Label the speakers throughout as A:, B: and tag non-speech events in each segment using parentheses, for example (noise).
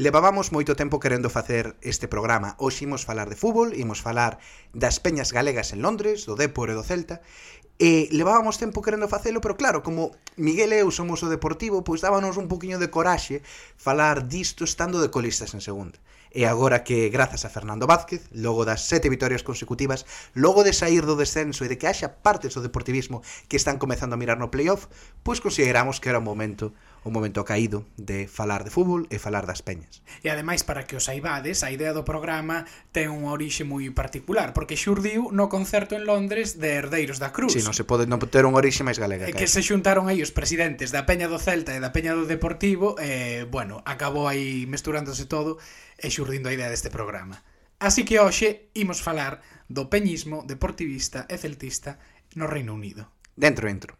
A: Levábamos moito tempo querendo facer este programa. Hoxe imos falar de fútbol, imos falar das peñas galegas en Londres, do Depor e do Celta, e levábamos tempo querendo facelo, pero claro, como Miguel e eu somos o Deportivo, pois dábanos un poquinho de coraxe falar disto estando de colistas en segunda. E agora que, grazas a Fernando Vázquez, logo das sete vitorias consecutivas, logo de sair do descenso e de que haxa partes do deportivismo que están comezando a mirar no playoff, pois consideramos que era o momento o momento caído de falar de fútbol e falar das peñas.
B: E ademais, para que os saibades, a idea do programa ten unha orixe moi particular, porque xurdiu no concerto en Londres de Herdeiros da Cruz.
A: Si, non se pode non ter unha orixe máis galega.
B: Que, que se xuntaron aí os presidentes da Peña do Celta e da Peña do Deportivo, e, bueno, acabou aí mesturándose todo e xurdindo a idea deste programa. Así que hoxe imos falar do peñismo deportivista e celtista no Reino Unido.
A: Dentro, dentro.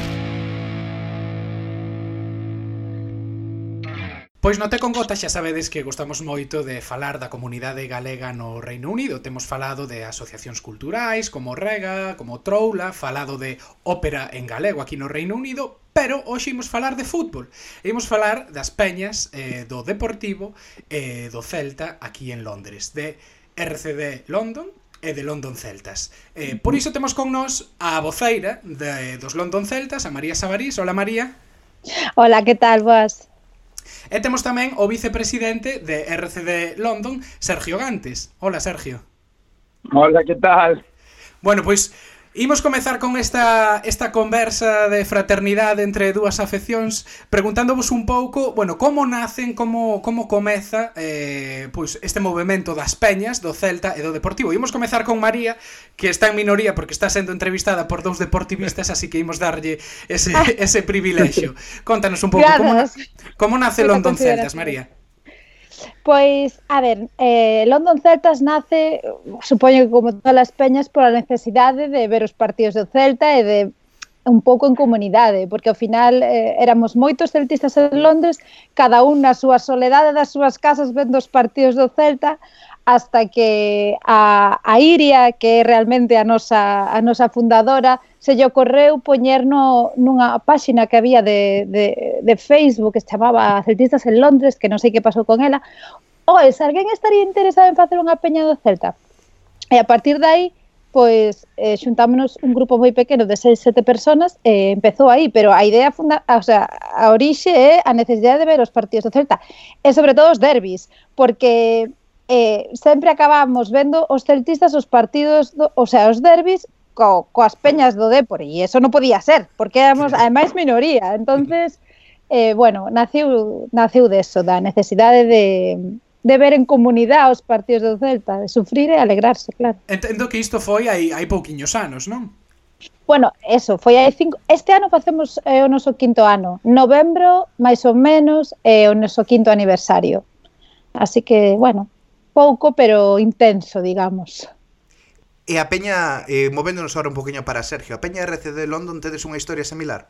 B: Pois no Te con Gotas xa sabedes que gostamos moito de falar da comunidade galega no Reino Unido. Temos falado de asociacións culturais como Rega, como Troula, falado de ópera en galego aquí no Reino Unido, pero hoxe imos falar de fútbol. Imos falar das peñas eh, do Deportivo e eh, do Celta aquí en Londres, de RCD London e de London Celtas. Eh, por iso temos con nós a voceira de, dos London Celtas, a María Sabarís. Hola, María.
C: Hola, que tal, boas?
B: E temos tamén o vicepresidente de RCD London, Sergio Gantes. Hola, Sergio.
D: Hola, que tal?
B: Bueno, pois Imos comezar con esta, esta conversa de fraternidade entre dúas afeccións preguntándovos un pouco, bueno, como nacen, como, como comeza eh, pois este movimento das peñas do Celta e do Deportivo. Imos comezar con María, que está en minoría porque está sendo entrevistada por dous deportivistas, así que imos darlle ese, (laughs) ese privilexio. Contanos un pouco, como, como nace London Celtas, María?
C: Pois, a ver, eh, London Celtas nace, supoño que como todas as peñas, pola necesidade de ver os partidos do Celta e de un pouco en comunidade, porque ao final eh, éramos moitos celtistas en Londres, cada un na súa soledade das súas casas vendo os partidos do Celta, hasta que a, a Iria, que é realmente a nosa, a nosa fundadora, se lle ocorreu poñer no, nunha páxina que había de, de, de Facebook que se chamaba Celtistas en Londres, que non sei que pasou con ela. Oe, se alguén estaría interesado en facer unha peña do Celta. E a partir de aí, pois eh, xuntámonos un grupo moi pequeno de seis, sete personas e eh, empezou aí, pero a idea funda, o sea, a orixe é a necesidade de ver os partidos do Celta e sobre todo os derbis, porque eh, sempre acabamos vendo os celtistas os partidos, do, o sea, os derbis co, coas peñas do Dépor e eso non podía ser, porque éramos ademais minoría, entonces eh, bueno, naciu, naciu deso, da necesidade de, de ver en comunidade os partidos do Celta, de sufrir e alegrarse, claro.
B: Entendo que isto foi hai, hai pouquiños anos, non?
C: Bueno, eso, foi hai cinco... Este ano facemos eh, o noso quinto ano. Novembro, máis ou menos, é eh, o noso quinto aniversario. Así que, bueno, pouco, pero intenso, digamos.
A: E a Peña, eh, movéndonos ahora un poquinho para Sergio, a Peña RCD London tedes unha historia similar?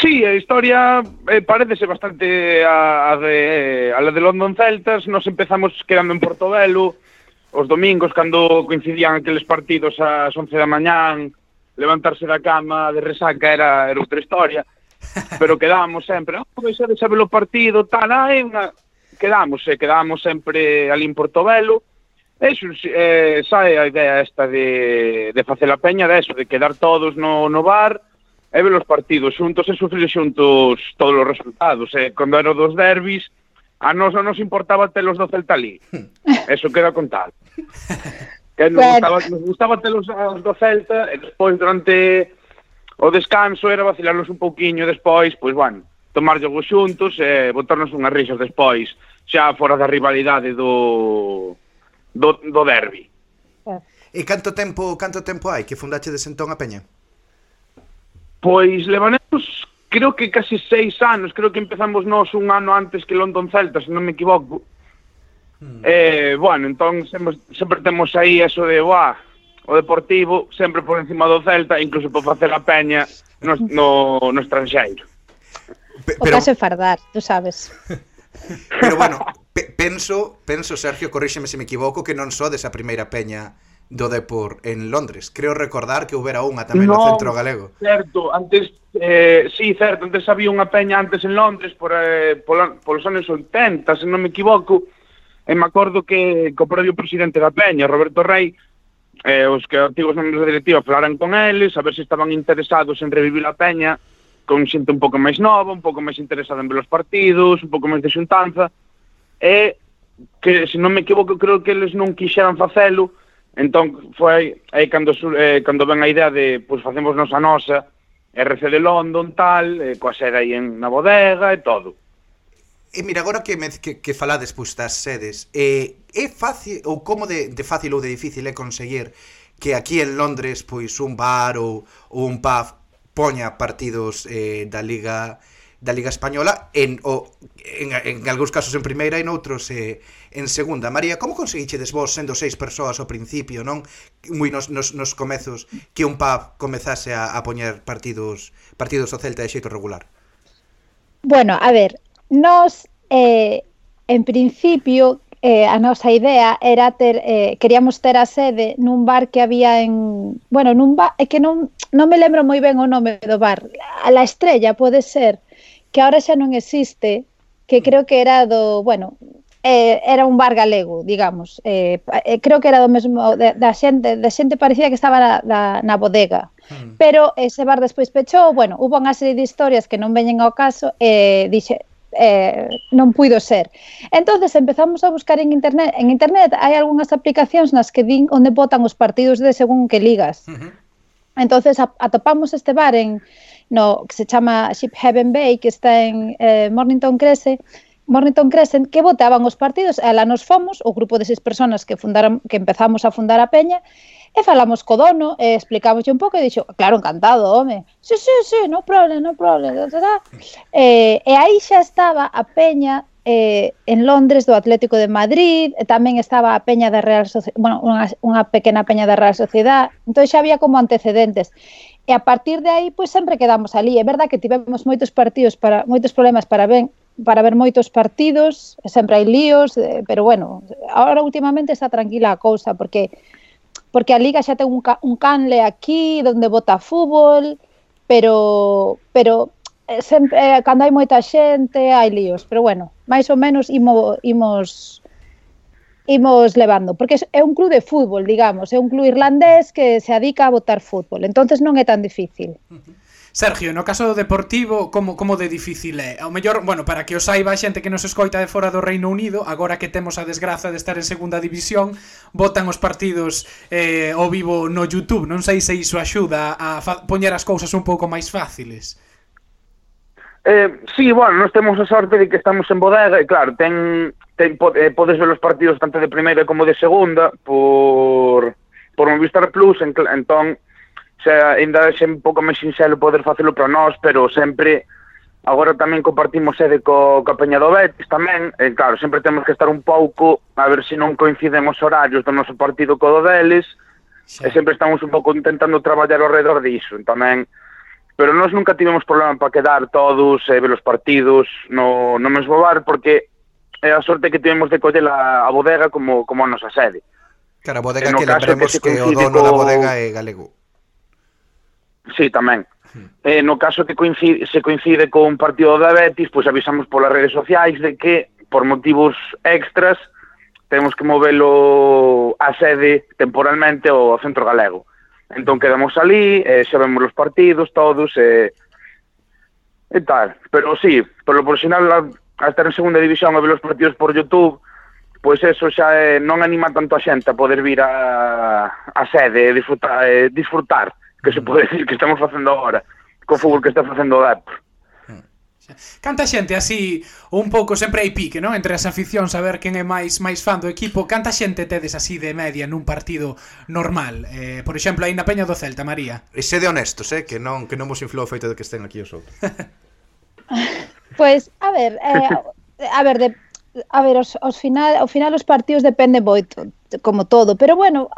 D: Sí, a historia eh, parecese bastante a, a, de, a la de London Celtas. Nos empezamos quedando en Portobelo os domingos cando coincidían aqueles partidos ás 11 da mañán, levantarse da cama de resaca era, era outra historia. (laughs) Pero quedábamos sempre, ah, pois oh, vais de saber o partido, tal, ah, hai unha... Quedámos, eh, quedamos sempre ali en Portobelo, E eh, sae a idea esta de, de facer a peña de eso, de quedar todos no, no bar, e ver os partidos xuntos e sufrir xuntos todos os resultados. E cando eran dos derbis, a nos non nos importaba telos do Celta ali. (laughs) Eso queda contado. Que nos, claro. gustaba, nos gustaba telos do Celta e despois durante o descanso era vacilarnos un pouquiño despois, pois bueno, tomar jogos xuntos e botarnos unhas risas despois, xa fora da rivalidade do do, do derbi.
A: E canto tempo canto tempo hai que fundache desentón a Peña?
D: Pois levanemos creo que case seis anos, creo que empezamos nós un ano antes que London Celta, se non me equivoco. Mm. Eh, bueno, entón sempre, sempre temos aí eso de, buah, o Deportivo sempre por encima do Celta, incluso por facer a peña no, no, no estranxeiro.
C: Pero... O caso é fardar, tú sabes. (laughs)
A: Pero bueno, pe penso, penso Sergio, corríxeme se me equivoco, que non só desa primeira peña do Depor en Londres. Creo recordar que houbera unha tamén no, no centro galego.
D: Certo, antes eh, sí, certo, antes había unha peña antes en Londres por, eh, pola, polos anos 80, se non me equivoco, e me acordo que, co propio presidente da peña, Roberto Rey, eh, os que antigos membros da directiva falaran con eles, a ver se estaban interesados en revivir a peña con xente un pouco máis nova, un pouco máis interesada en ver os partidos, un pouco máis de xuntanza, e que, se non me equivoco, creo que eles non quixeran facelo, Entón, foi aí cando, sur, eh, cando ven a idea de, pois, facemos nos a nosa, RC de London, tal, eh, coa sede aí en, na bodega e todo.
A: E mira, agora que, me, que, que falades pois, das sedes, eh, é fácil ou como de, de fácil ou de difícil é conseguir que aquí en Londres pois un bar ou, ou un pub poña partidos eh, da Liga da Liga Española en, o, en, en algúns casos en primeira e noutros eh, en segunda. María, como conseguichedes vos sendo seis persoas ao principio, non? Moi nos, nos, nos comezos que un pub comezase a, a poñer partidos partidos ao Celta de xeito regular?
C: Bueno, a ver, nos eh, en principio eh, a nosa idea era ter eh, queríamos ter a sede nun bar que había en, bueno, nun bar é que non non me lembro moi ben o nome do bar. A la Estrella pode ser que ahora xa non existe, que mm. creo que era do, bueno, eh, era un bar galego, digamos. Eh, eh, creo que era do mesmo de, da xente, da xente parecía que estaba na, na, na bodega. Hmm. Pero ese bar despois pechou, bueno, hubo unha serie de historias que non veñen ao caso e eh, dixe eh, non puido ser. Entonces empezamos a buscar en internet. En internet hai algunhas aplicacións nas que din onde botan os partidos de según que ligas. Uh -huh. Entonces atopamos este bar en no que se chama Ship Heaven Bay, que está en eh, Mornington Crescent, Mornington Crescent, que votaban os partidos, e lá nos fomos, o grupo de seis personas que fundaron que empezamos a fundar a Peña, e falamos co dono, e explicamos un pouco, e dixo, claro, encantado, home, sí, sí, sí, no problem, no problem, e, eh, e aí xa estaba a Peña eh, en Londres do Atlético de Madrid, e tamén estaba a peña da Real Sociedade, bueno, unha, unha pequena peña da Real Sociedade, entón xa había como antecedentes. E a partir de aí, pois sempre quedamos ali. É verdad que tivemos moitos partidos para moitos problemas para ben para ver moitos partidos, sempre hai líos, eh, pero bueno, agora últimamente está tranquila a cousa porque porque a liga xa ten un, ca, un canle aquí onde bota fútbol, pero pero eh, sempre eh, cando hai moita xente hai líos, pero bueno, máis ou menos imo, imos imos levando, porque é un club de fútbol, digamos, é un club irlandés que se adica a votar fútbol, entonces non é tan difícil.
B: Sergio, no caso do Deportivo, como, como de difícil é? Ao mellor, bueno, para que os saiba a xente que nos escoita de fora do Reino Unido, agora que temos a desgraza de estar en segunda división, votan os partidos eh, ao vivo no YouTube. Non sei se iso axuda a poñer as cousas un pouco máis fáciles.
D: Eh, sí, bueno, nós temos a sorte de que estamos en bodega e claro, ten, ten eh, podes ver os partidos tanto de primeira como de segunda por por Movistar Plus, en, entón xa ainda é un pouco máis sinxelo poder facelo para nós, pero sempre agora tamén compartimos sede co, co Peña do Betis tamén, e claro, sempre temos que estar un pouco a ver se non coinciden os horarios do noso partido co do deles, sí. e sempre estamos un pouco intentando traballar ao redor disso, tamén entón, pero nós nunca tivemos problema para quedar todos e eh, ver os partidos no, no mesmo bar porque é a sorte que tivemos de coller a, a bodega como, como a nosa sede.
A: Cara, a bodega que lembremos que, que o dono co... da bodega é galego.
D: Sí, tamén. Hmm. Eh, no caso que coincide, se coincide con un partido da Betis, pois pues avisamos polas redes sociais de que, por motivos extras, temos que movelo a sede temporalmente ao centro galego. Entón quedamos ali, eh, xa vemos os partidos todos, e, eh, e tal. Pero sí, pero por sinal, a, a estar en segunda división a ver os partidos por Youtube, pois eso xa eh, non anima tanto a xente a poder vir a, a sede e disfrutar, eh, disfrutar, que se mm. pode decir que estamos facendo agora, co fútbol que está facendo o Depor.
B: Canta xente así, un pouco, sempre hai pique, non? Entre as aficións, a ver quen é máis máis fan do equipo. Canta xente tedes así de media nun partido normal? Eh, por exemplo, aí na Peña do Celta, María.
A: E sede honestos, eh? Que non, que non vos inflou o feito de que estén aquí os (laughs) outros. (laughs)
C: pois, pues, a ver, eh, a ver, de, a ver, os, os final, ao final os partidos depende moito, como todo, pero bueno,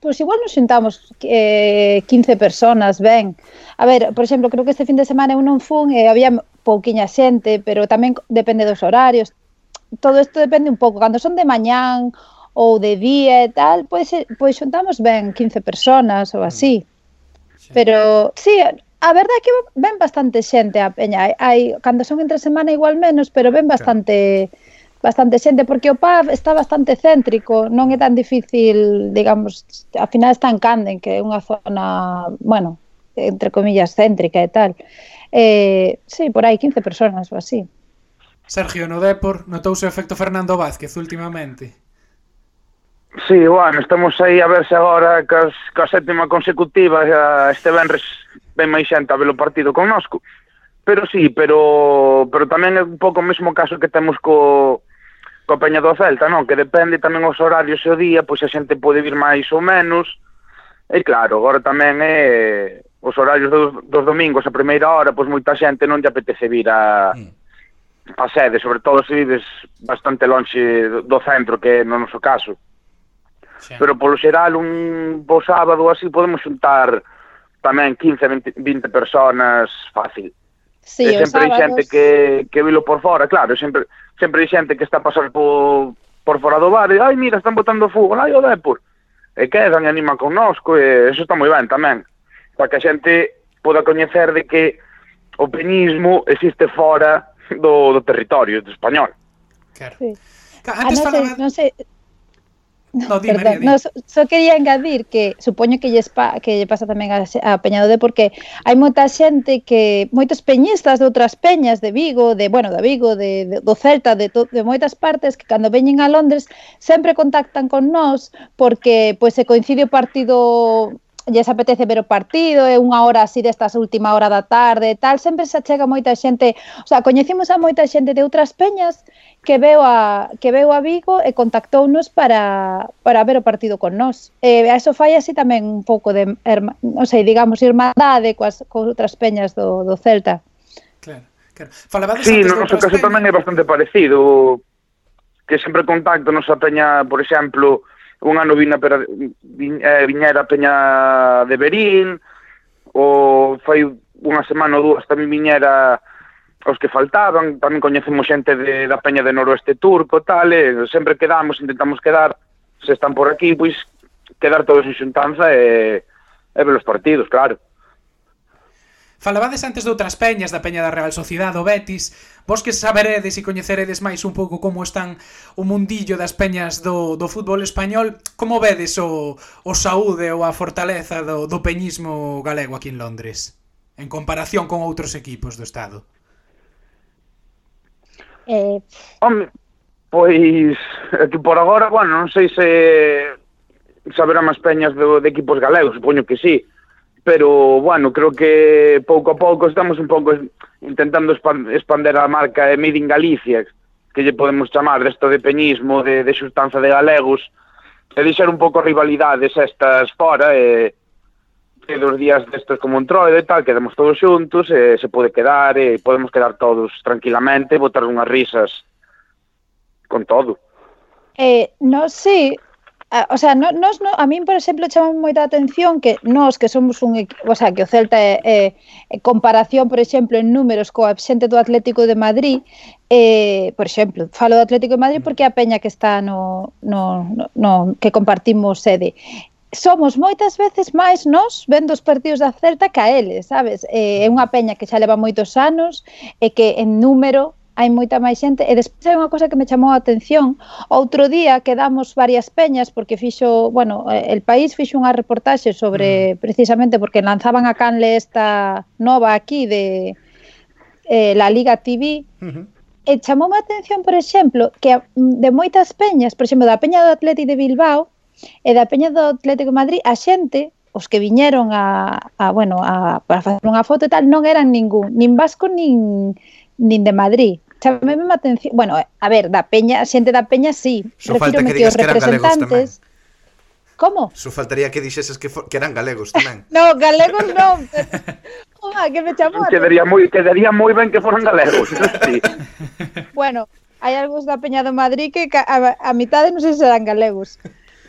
C: pois igual nos sentamos eh, 15 personas, ben. A ver, por exemplo, creo que este fin de semana eu non fun e eh, había pouquiña xente, pero tamén depende dos horarios. Todo isto depende un pouco. Cando son de mañán ou de día e tal, pois, eh, pois xuntamos ben 15 personas ou así. Mm. Pero, sí, a verdade é que ven bastante xente a peña. Hai, hai cando son entre semana igual menos, pero ven bastante bastante xente porque o pub está bastante céntrico, non é tan difícil, digamos, a final está en Canden, que é unha zona, bueno, entre comillas, céntrica e tal. Eh, sí, por aí 15 personas ou así.
B: Sergio, no Depor, notouse o efecto Fernando Vázquez últimamente?
D: Sí, bueno, estamos aí a verse agora cas, ca sétima consecutiva este venres ben máis xente a ver o partido connosco pero sí, pero, pero tamén é un pouco o mesmo caso que temos co, co Peña do Celta, non? Que depende tamén os horarios e o día, pois a xente pode vir máis ou menos. E claro, agora tamén é os horarios dos, dos domingos a primeira hora, pois moita xente non lle apetece vir a, mm. a sede, sobre todo se vives bastante lonxe do centro, que no noso caso. Sí. Pero polo xeral, un bo sábado así podemos xuntar tamén 15, 20, 20 personas fácil.
C: Sí,
D: e sempre hai xente que, que vilo por fora, claro, sempre, sempre hai xente que está a pasar por, por fora do bar e, ai, mira, están botando fútbol, ai, o Depor. E quedan e animan connosco e eso está moi ben tamén para que a xente poda coñecer de que o peñismo existe fora do, do territorio do español.
B: Claro.
C: Sí.
B: Ah, antes
C: ah, non,
B: falaba...
C: non sei,
B: No,
C: Perdón, no, só so, quería engadir que supoño que lle, pa, que lle pasa tamén a, a Peñado de porque hai moita xente que moitos peñistas de outras peñas de Vigo, de bueno, de Vigo, de, de do Celta, de, to, de moitas partes que cando veñen a Londres sempre contactan con nós porque pois pues, se coincide o partido lles apetece ver o partido, é unha hora así destas última hora da tarde, tal, sempre se achega moita xente, o sea, coñecimos a moita xente de outras peñas que veu a que veu a Vigo e contactounos para para ver o partido con nós. E a eso fai así tamén un pouco de, herma, non sei, digamos, irmandade coas, coas outras peñas do, do Celta.
B: Claro, claro. Falabades
D: sí, no noso caso
B: peñas?
D: tamén é bastante parecido, que sempre contacto nos a peña, por exemplo, un ano vin a pera, vin, eh, viñera Peña de Berín, o fai unha semana ou dúas tamén viñera os que faltaban, tamén coñecemos xente de, da Peña de Noroeste Turco, tal, e sempre quedamos, intentamos quedar, se están por aquí, pois quedar todos en xuntanza e, e ver os partidos, claro.
B: Falabades antes de outras peñas, da peña da Real Sociedade, o Betis, vos que saberedes e coñeceredes máis un pouco como están o mundillo das peñas do, do fútbol español, como vedes o, o saúde ou a fortaleza do, do peñismo galego aquí en Londres, en comparación con outros equipos do Estado?
C: Eh...
D: Home, pois, que por agora, bueno, non sei se saberá máis peñas do, de equipos galegos, supoño que sí, pero bueno, creo que pouco a pouco estamos un pouco intentando expander a marca de Made in Galicia, que lle podemos chamar desto de peñismo, de, de sustanza de galegos, e deixar un pouco rivalidades estas fora, e, e dos días destes como un troido e tal, quedamos todos xuntos, e se pode quedar, e podemos quedar todos tranquilamente, botar unhas risas con todo.
C: Eh, non sei, a, o sea, no, nos, no, a min, por exemplo, chama moita atención que nós que somos un o sea, que o Celta eh, eh, é, é comparación, por exemplo, en números coa xente do Atlético de Madrid, eh, por exemplo, falo do Atlético de Madrid porque é a peña que está no, no, no, no que compartimos sede somos moitas veces máis nós vendo os partidos da Celta que a eles, sabes? Eh, é unha peña que xa leva moitos anos e que en número hai moita máis xente. E despois hai unha cosa que me chamou a atención. Outro día quedamos varias peñas porque fixo, bueno, el país fixo unha reportaxe sobre, mm. precisamente, porque lanzaban a canle esta nova aquí de eh, la Liga TV, uh -huh. E chamou a atención, por exemplo, que de moitas peñas, por exemplo, da peña do Atleti de Bilbao e da peña do Atlético de Madrid, a xente, os que viñeron a, a bueno, a, para facer unha foto e tal, non eran ningún, nin vasco, nin, nin de Madrid. Chamame a atención, bueno, a ver, da peña, xente da peña sí,
A: so refírome que, que os representantes tamén.
C: Como?
A: Só so faltaría que dixeses que, for, que eran galegos tamén. (laughs)
C: no, galegos non. Pero... Oa, que me chamou. (laughs)
D: Quedaría moi, quedaría moi ben que foran galegos. sí. (laughs)
C: bueno, hai algúns da Peña do Madrid que a, a mitade non sei se serán galegos.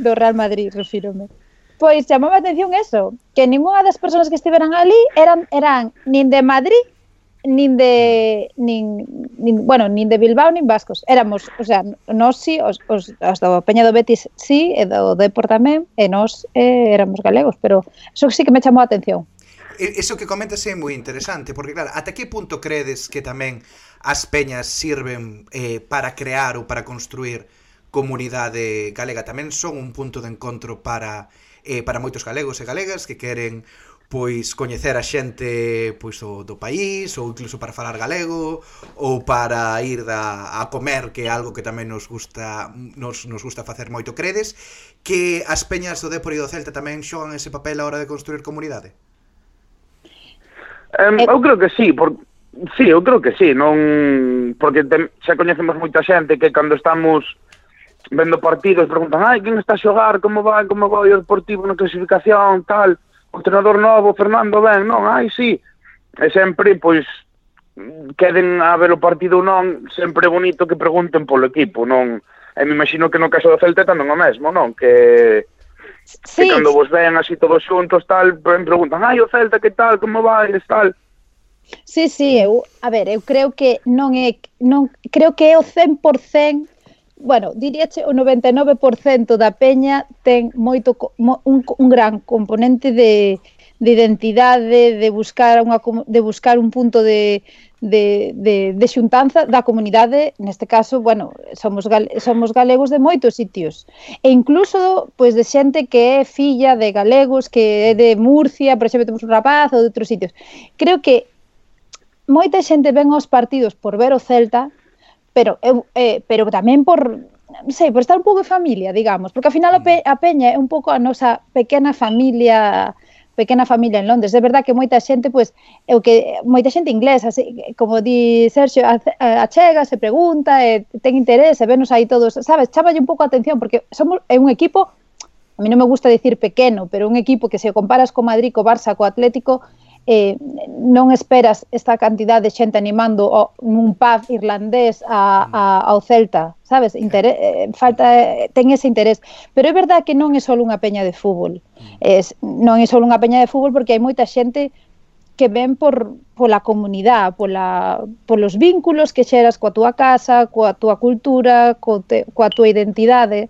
C: Do Real Madrid, refírome. Pois chamou a atención eso, que ninguna das persoas que estiveran ali eran eran nin de Madrid nin de nin, nin, bueno, nin de Bilbao nin vascos. Éramos, o sea, nós si, sí, os, os, os do Peña do Betis si, sí, e do Depor tamén, e nós eh, éramos galegos, pero eso sí que me chamou a atención.
A: Eso que comentas é moi interesante, porque claro, ata que punto credes que tamén as peñas sirven eh, para crear ou para construir comunidade galega? Tamén son un punto de encontro para eh, para moitos galegos e galegas que queren pois coñecer a xente pois do, do país ou incluso para falar galego ou para ir da, a comer que é algo que tamén nos gusta nos, nos gusta facer moito. Credes que as peñas do Depor e do Celta tamén xogan ese papel a hora de construir comunidade?
D: Um, eu creo que sí, por, sí, eu creo que sí, non porque te, xa coñecemos moita xente que cando estamos vendo partidos preguntan, ai, quen está a xogar, como vai, como vai o Deportivo na clasificación, tal, o entrenador novo, Fernando, ben, non, ai, sí. E sempre, pois, queden a ver o partido non, sempre é bonito que pregunten polo equipo, non? E me imagino que no caso do Celta tamén o mesmo, non? Que,
C: sí.
D: que cando vos ven así todos xuntos, tal, preguntan, ai, o Celta, que tal, como vai, tal...
C: Sí, sí, eu, a ver, eu creo que non é non creo que é o 100% bueno, diríache o 99% da peña ten moito mo, un, un gran componente de, de identidade, de buscar unha de buscar un punto de de, de, de xuntanza da comunidade, neste caso, bueno, somos, gal, somos galegos de moitos sitios. E incluso, pois, de xente que é filla de galegos, que é de Murcia, por exemplo, temos un rapaz ou de outros sitios. Creo que moita xente ven aos partidos por ver o Celta, pero eu, eh, pero tamén por non sei, por estar un pouco en familia, digamos, porque ao final a, pe, a Peña é un pouco a nosa pequena familia pequena familia en Londres. É verdad que moita xente, pois, é o que moita xente inglesa, así, como di Sergio, achega, se pregunta, e ten interese, venos aí todos, sabes, chamalle un pouco a atención porque somos é un equipo a mí non me gusta dicir pequeno, pero un equipo que se comparas co Madrid, co Barça, co Atlético, eh, non esperas esta cantidad de xente animando o, nun pub irlandés a, a, ao Celta, sabes? Interés, eh, falta, eh, ten ese interés. Pero é verdad que non é só unha peña de fútbol. Es, non é só unha peña de fútbol porque hai moita xente que ven por pola comunidade, pola polos vínculos que xeras coa túa casa, coa túa cultura, co te, coa túa identidade.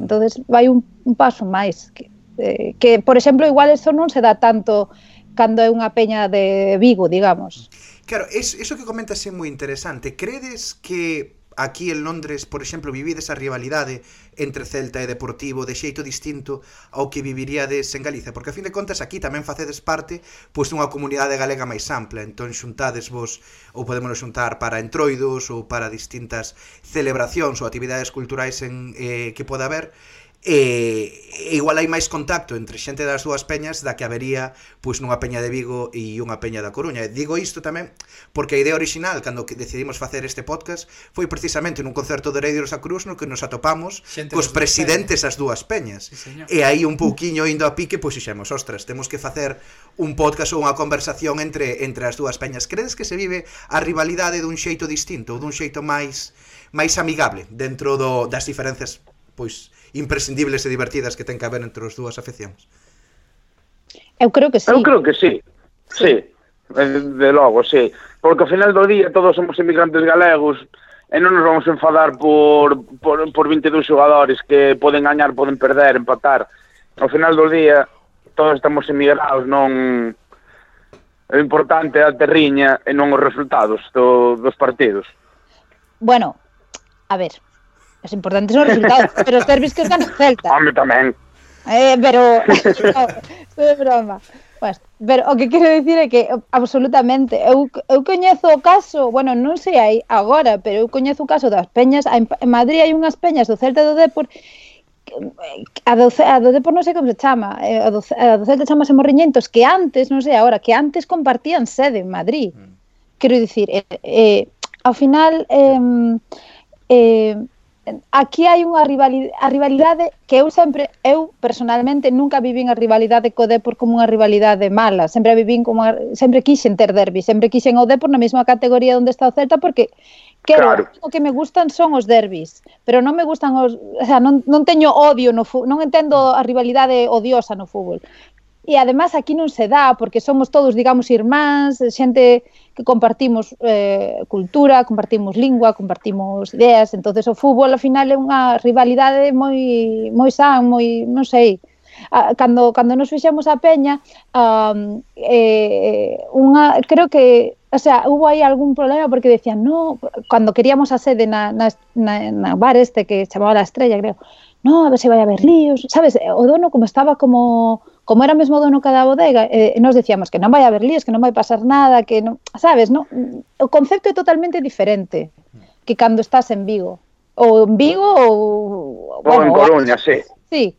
C: Entonces vai un, un paso máis que, eh, que por exemplo igual eso non se dá tanto cando é unha peña de Vigo, digamos.
A: Claro, es, eso que comentas é moi interesante. Credes que aquí en Londres, por exemplo, vivides a rivalidade entre Celta e Deportivo de xeito distinto ao que viviríades en Galicia, porque a fin de contas aquí tamén facedes parte pois dunha comunidade galega máis ampla, entón xuntades vos ou podemos xuntar para entroidos ou para distintas celebracións ou actividades culturais en, eh, que poda haber, e, e igual hai máis contacto entre xente das dúas peñas da que habería pois nunha peña de Vigo e unha peña da Coruña. E digo isto tamén porque a idea original cando que decidimos facer este podcast foi precisamente nun concerto de Heredeiros a Cruz no que nos atopamos
B: xente
A: cos presidentes as dúas peñas.
B: Sí,
A: e aí un pouquiño indo a pique pois xixemos, ostras, temos que facer un podcast ou unha conversación entre entre as dúas peñas. Credes que se vive a rivalidade dun xeito distinto ou dun xeito máis máis amigable dentro do, das diferencias pois imprescindibles e divertidas que ten que haber entre as dúas afeccións.
C: Eu creo que sí.
D: Eu creo que sí. Sí. Eh, de logo, sí. Porque ao final do día todos somos emigrantes galegos e non nos vamos enfadar por, por, por 22 xogadores que poden gañar, poden perder, empatar. Ao final do día todos estamos emigrados, non o importante é a terriña e non os resultados do, dos partidos.
C: Bueno, a ver, As importantes son os resultados, (laughs) pero os derbis que gana o Celta.
D: Home, tamén.
C: Eh, pero, (laughs) (laughs) no, de broma. Pues, pero o que quero dicir é que absolutamente eu, eu coñezo o caso, bueno, non sei aí agora, pero eu coñezo o caso das peñas, en, en Madrid hai unhas peñas do Celta do Depor eh, a do, a do Depor non sei como se chama, eh, a do, a do Celta chamase Morriñentos, que antes, non sei agora, que antes compartían sede en Madrid. Mm. Quero dicir, eh, eh, ao final eh, eh, aquí hai unha rivalidade, a rivalidade que eu sempre, eu personalmente nunca vivín a rivalidade co Depor como unha rivalidade mala, sempre vivín como a, sempre quixen ter derbi, sempre quixen o Depor na mesma categoría onde está o Celta porque quero,
D: claro.
C: o que me gustan son os derbis, pero non me gustan os, o sea, non, non teño odio no fútbol, non entendo a rivalidade odiosa no fútbol, e además aquí non se dá porque somos todos, digamos, irmáns, xente que compartimos eh, cultura, compartimos lingua, compartimos ideas, entonces o fútbol ao final é unha rivalidade moi moi san, moi, non sei, cando cando nos fixemos a peña, um, eh, unha creo que O sea, hubo aí algún problema porque decían, no, cando queríamos a sede na, na, na, na bar este que chamaba La Estrella, creo, no, a ver se vai a haber líos, sabes, o dono como estaba como como era mesmo dono cada bodega, eh, nos decíamos que non vai haber líos, que non vai pasar nada, que non, sabes, non? o concepto é totalmente diferente que cando estás en Vigo. Ou en Vigo ou...
D: Bueno, ou en Coruña, sí.
C: Sí.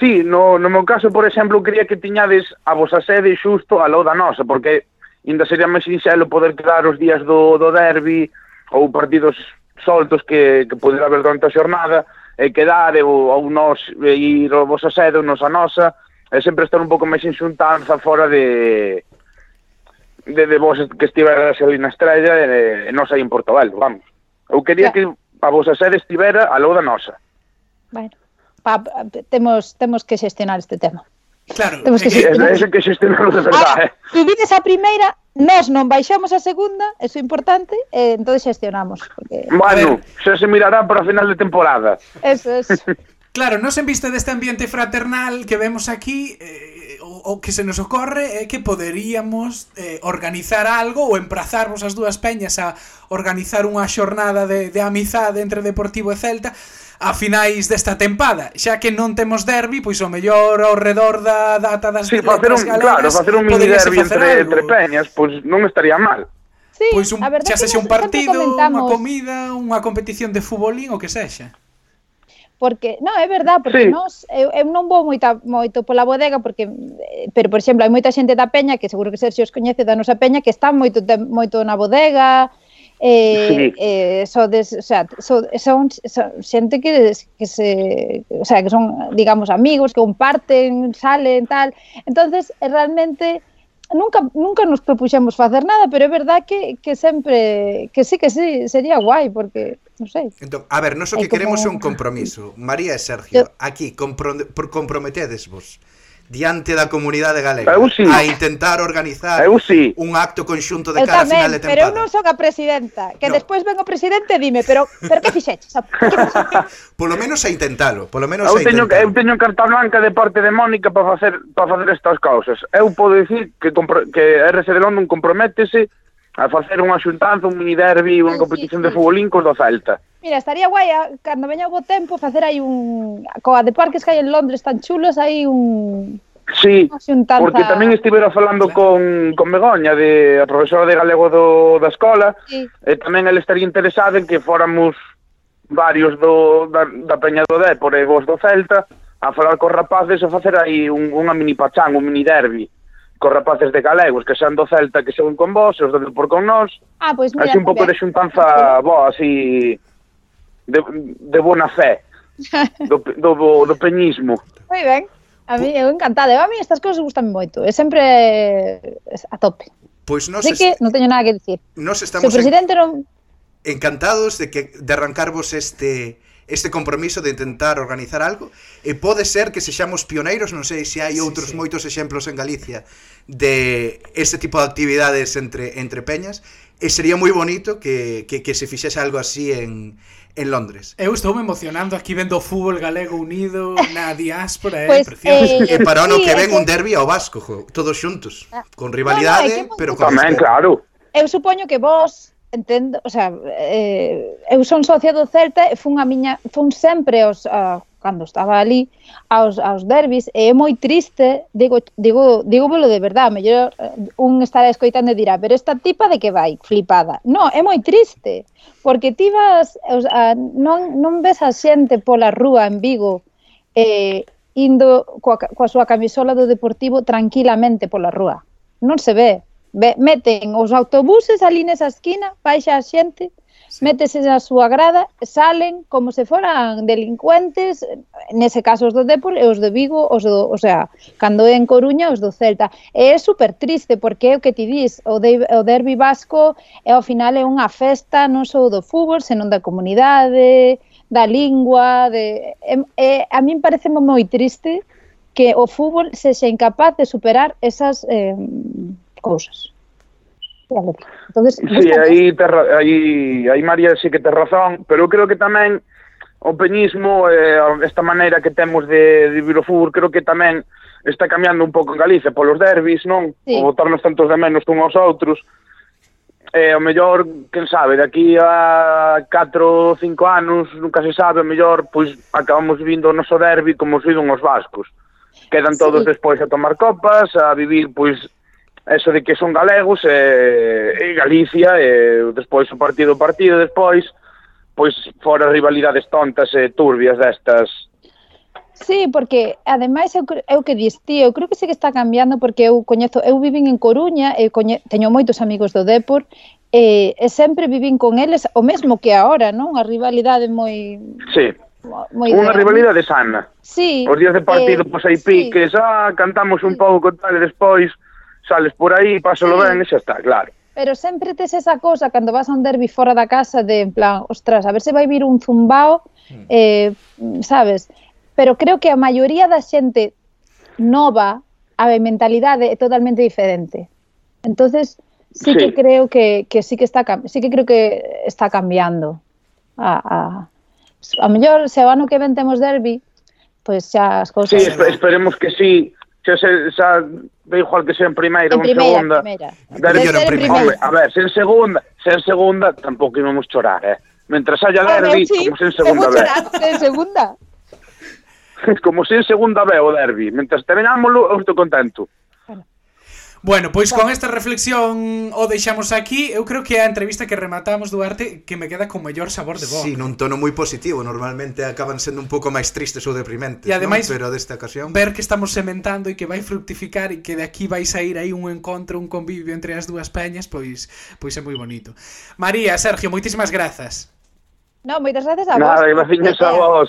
D: Sí, no, no meu caso, por exemplo, quería que tiñades a vosa sede xusto a lado da nosa, porque ainda sería máis sinxelo poder quedar os días do, do derbi ou partidos soltos que, que poder haber durante a xornada, Eh, eh, e quedar ou, ou nós ir ao vosa sede ou nos a nosa e sempre estar un pouco máis en xuntanza fora de de, de vos que estiveras ali na estrella e, e nos aí en Portobel, vamos. Eu quería que a vosa sede estivera a lou da nosa.
C: Bueno, pa, temos, temos que xestionar este tema.
B: Claro.
C: Temos que xestionar.
D: Ese, que xestionar de verdade. Ah, eh.
C: Vides a primeira Nós non baixamos a segunda, eso é importante, e entón xestionamos. Porque...
D: Bueno, xa se mirará para final de temporada.
C: Eso, eso. (laughs)
B: Claro, nos en vista deste ambiente fraternal que vemos aquí, eh, o, o que se nos ocorre é que poderíamos eh, organizar algo ou emprazarvos as dúas peñas a organizar unha xornada de, de amizade entre Deportivo e Celta a finais desta tempada, xa que non temos derbi, pois o mellor ao redor da data das
D: sí, facer un,
B: galeras,
D: claro, facer un mini derbi entre,
B: algo.
D: entre peñas, pois non estaría mal.
C: Sí,
B: pois un, xa sexa un partido, unha comida, unha competición de futbolín, o que sexa
C: porque non é verdad, porque
D: sí.
C: nós eu, eu non vou moita moito pola bodega porque eh, pero por exemplo, hai moita xente da peña que seguro que Sergio os coñece da nosa peña que está moito moito na bodega, eh,
D: sí.
C: eh, sodes, o sea, so, son, son xente que, que se, o sea, que son, digamos, amigos, que comparten, salen, tal. Entonces, eh, realmente nunca nunca nos propuxemos facer nada, pero é verdad que, que sempre que sí que sí, sería guai porque non sei.
A: Entón, a ver, nós o que queremos é un compromiso. María e Sergio, Yo... aquí compro... comprometedesvos. vos diante da comunidade galega
D: eu sí.
A: a intentar organizar
D: eu sí.
A: un acto conxunto de
C: eu
A: cara tamén, final de temporada.
C: Pero eu non son a presidenta, que
A: no.
C: despois ven o presidente dime, pero pero que fixeches? (laughs)
A: polo menos a intentalo, polo menos
D: eu
A: a
D: teño,
A: intentalo.
D: Eu teño carta blanca de parte de Mónica para facer para facer estas causas. Eu podo dicir que compro, que RC de London comprométese a facer unha xuntanza, un mini derbi, unha competición
C: sí, sí.
D: de futbolín cos do Celta.
C: Mira, estaría guai a, cando veña o bo tempo facer aí un coa de parques que hai en Londres tan chulos, hai un
D: Sí,
C: xuntanza...
D: porque tamén estivera falando con, con Begoña, de, a profesora de galego do, da escola,
C: sí.
D: e tamén ele estaría interesado en que fóramos varios do, da, da Peña do Dépor e vos do Celta a falar cos rapaces e facer aí un, unha mini pachán, un mini derbi cos rapaces de galegos que sean do Celta que seguen con vos, os do Depor con nós.
C: Ah, pois pues mira,
D: así un pouco de xuntanza boa, así de, de bona fé (laughs) do, do, do peñismo.
C: Moi ben. A mí eu encantada. Eu a mí estas cousas gustan moito. É sempre eh, a tope.
A: Pois nos
C: Así que non teño nada que dicir.
A: Nós estamos
C: Se o
A: presidente en...
C: non
A: encantados de que de arrancarvos este este compromiso de intentar organizar algo e pode ser que sexamos pioneiros, non sei se hai outros
B: sí, sí.
A: moitos exemplos en Galicia de ese tipo de actividades entre entre peñas e sería moi bonito que, que, que se fixese algo así en en Londres.
B: Eu estou me emocionando aquí vendo o fútbol galego unido na diáspora, é
C: eh, pues,
B: precioso.
C: Eh,
A: e para o ano
C: sí,
A: que ven
C: que...
A: un derbi ao vasco, jo, todos xuntos, ah.
C: con
A: rivalidade,
C: no,
A: pero con
D: Tamén, claro.
C: Eu supoño que vos entendo, o sea, eh, eu son socia do Celta e fun a miña, fun sempre aos uh, cando estaba ali aos, aos derbis e é moi triste, digo, digo, digo polo de verdade, mellor eh, un estará escoitando e dirá, pero esta tipa de que vai, flipada. No, é moi triste, porque ti vas, o sea, non, non ves a xente pola rúa en Vigo eh, indo coa, coa súa camisola do Deportivo tranquilamente pola rúa. Non se ve. ve meten os autobuses ali nesa esquina, baixa a xente, métese na súa grada, salen como se foran delincuentes, nese caso os do Depor e os do Vigo, os do, o sea, cando é en Coruña, os do Celta. E é super triste porque é o que ti dis, o, de, o derbi vasco é ao final é unha festa non só do fútbol, senón da comunidade, da lingua, de é, é, a min parece moi triste que o fútbol sexa incapaz de superar esas eh, cousas. Entonces,
D: sí, aí, terra, aí, aí María sí que ten razón, pero eu creo que tamén o peñismo, eh, esta maneira que temos de, de vivir o fútbol, creo que tamén está cambiando un pouco en Galicia polos derbis, non?
C: Sí.
D: O botarnos tantos de menos un aos outros. Eh, o mellor, quen sabe, de aquí a 4 ou 5 anos, nunca se sabe, o mellor, pois acabamos vindo o noso derbi como os viven os vascos. Quedan todos
C: sí.
D: despois a tomar copas, a vivir, pois, eso de que son galegos e, e Galicia e despois o partido o partido despois pois fora rivalidades tontas e turbias destas
C: Sí, porque ademais eu, eu que dis ti, eu creo que sí que está cambiando porque eu coñezo, eu vivín en Coruña e coñe, teño moitos amigos do Depor e, e sempre vivín con eles o mesmo que agora, non? A rivalidade moi
D: Sí.
C: Moi
D: Unha rivalidade sana.
C: Sí.
D: Os días de partido,
C: eh,
D: pois hai
C: sí.
D: piques, ah, cantamos un pouco tal e despois sales por aí, pásalo ben e xa está, claro.
C: Pero sempre tes esa cosa cando vas a un derbi fora da casa de en plan, ostras, a ver se vai vir un zumbao, hmm. eh, sabes? Pero creo que a maioría da xente nova, a mentalidade é totalmente diferente. Entonces, sí,
D: sí.
C: que creo que, que sí que está sí que creo que está cambiando. A, a, a mellor se o ano que ven temos derbi, pois pues xa as cousas...
D: Sí, esperemos que sí, xa, se, xa da igual que sea en primeira ou en segunda.
C: Primeira.
A: Dar, en primeira.
D: Hombre, a ver, se en segunda, se en segunda tampouco íbamos chorar, eh. Mentras haya derbi,
C: sí,
D: como se en segunda vez.
C: Se en segunda. (laughs)
D: como se en segunda vez o derbi. Mentras terminámoslo, eu estou contento.
B: Bueno, pois con esta reflexión o deixamos aquí. Eu creo que é a entrevista que rematamos Duarte que me queda con mellor sabor de boca.
A: Sí, nun tono moi positivo. Normalmente acaban sendo un pouco máis tristes ou deprimentes,
B: e ademais,
A: non? pero desta ocasión
B: ver que estamos sementando e que vai fructificar e que de aquí vai sair aí un encontro, un convivio entre as dúas peñas, pois pois é moi bonito. María, Sergio, moitísimas grazas.
C: No, moitas gracias a vos.
D: Nada, gracias a vos.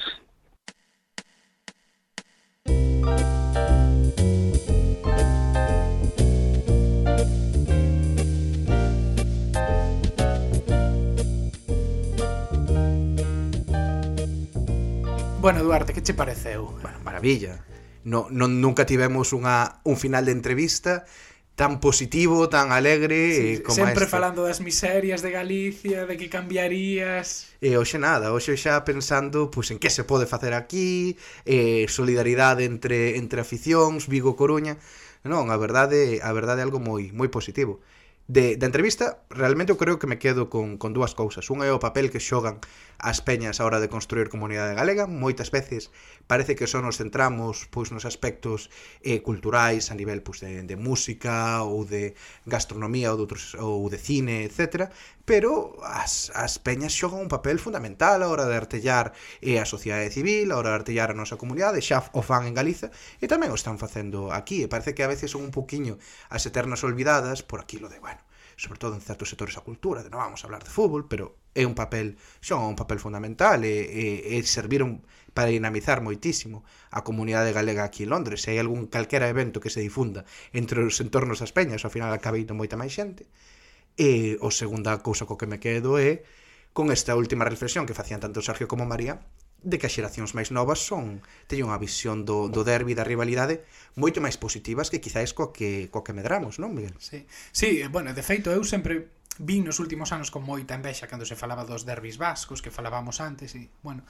B: Bueno, Duarte, que che pareceu?
A: Bueno, maravilla. No, non, nunca tivemos unha, un final de entrevista tan positivo, tan alegre sí, eh, como
B: Sempre
A: este.
B: falando das miserias de Galicia, de que cambiarías...
A: E hoxe nada, hoxe xa pensando pois, en que se pode facer aquí, eh, solidaridade entre, entre aficións, Vigo-Coruña... Non, a verdade, a verdade é algo moi moi positivo. De, da entrevista, realmente eu creo que me quedo con, con dúas cousas. Unha é o papel que xogan as peñas a hora de construir comunidade galega, moitas veces parece que só nos centramos pois nos aspectos eh, culturais a nivel pois, de, de música ou de gastronomía ou de, outros, ou de cine, etc. Pero as, as peñas xogan un papel fundamental a hora de artellar eh, a sociedade civil, a hora de artellar a nosa comunidade, xa o fan en Galiza e tamén o están facendo aquí e parece que a veces son un poquiño as eternas olvidadas por aquilo de, bueno, sobre todo en certos sectores da cultura, de non vamos a hablar de fútbol, pero é un papel, xa un papel fundamental e, e, e serviron para dinamizar moitísimo a comunidade galega aquí en Londres. Se hai algún calquera evento que se difunda entre os entornos das peñas, ao final acaba indo moita máis xente. E o segunda cousa co que me quedo é con esta última reflexión que facían tanto Sergio como María de que as xeracións máis novas son teñen unha visión do, do derbi da rivalidade moito máis positivas que quizáis co que, co que medramos, non, Miguel?
B: Sí, sí eh, bueno, de feito, eu sempre vin nos últimos anos con moita envexa cando se falaba dos derbis vascos que falábamos antes e, bueno,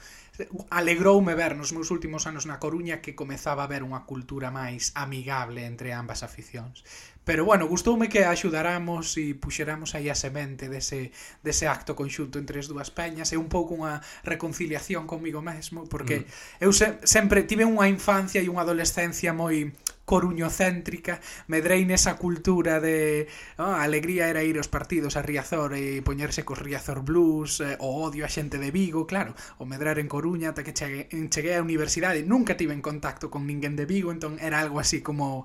B: alegroume ver nos meus últimos anos na Coruña que comezaba a haber unha cultura máis amigable entre ambas aficións. Pero bueno, gustoume que axudaramos e puxeramos aí a semente dese, dese acto conxunto entre as dúas peñas e un pouco unha reconciliación comigo mesmo, porque mm. eu se, sempre tive unha infancia e unha adolescencia moi coruñocéntrica, medrei nesa cultura de oh, a alegría era ir aos partidos a Riazor e poñerse cos Riazor Blues, eh, o odio a xente de Vigo, claro, o medrar en Coruña ata que cheguei, cheguei á universidade, nunca tive en contacto con ninguén de Vigo, entón era algo así como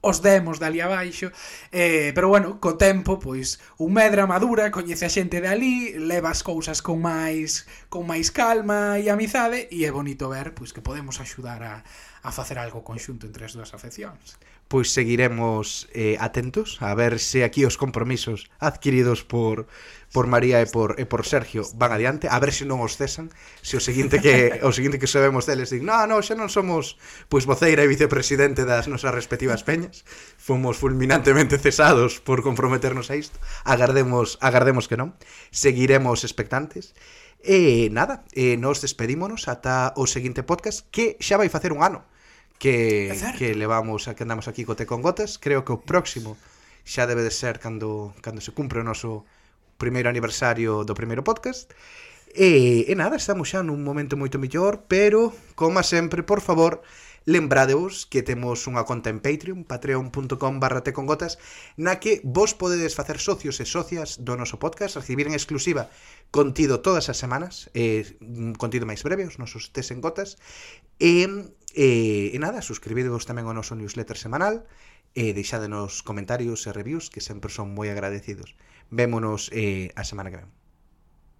B: os demos dali abaixo eh, pero bueno, co tempo, pois un medra madura, coñece a xente de ali leva as cousas con máis con máis calma e amizade e é bonito ver pois que podemos axudar a, a facer algo conxunto entre as dúas afeccións.
A: Pois seguiremos eh, atentos a ver se aquí os compromisos adquiridos por por María e por e por Sergio van adiante, a ver se non os cesan, se o seguinte que (laughs) o seguinte que sabemos deles din, "No, no, xa non somos pois voceira e vicepresidente das nosas respectivas peñas, fomos fulminantemente cesados por comprometernos a isto." Agardemos agardemos que non. Seguiremos expectantes E nada, eh, nos despedímonos ata o seguinte podcast que xa vai facer un ano que, que levamos a que andamos aquí co Te con Gotas. Creo que o próximo xa debe de ser cando, cando se cumpre o noso primeiro aniversario do primeiro podcast. E, e nada, estamos xa nun momento moito mellor, pero, como sempre, por favor, Lembrádevos que temos unha conta en Patreon, patreon.com barra tecongotas, na que vos podedes facer socios e socias do noso podcast, recibir en exclusiva contido todas as semanas, eh, contido máis breve, os nosos tes en gotas, e, eh, e nada, suscribidevos tamén ao noso newsletter semanal, e deixadenos comentarios e reviews que sempre son moi agradecidos. Vémonos eh, a semana que ven.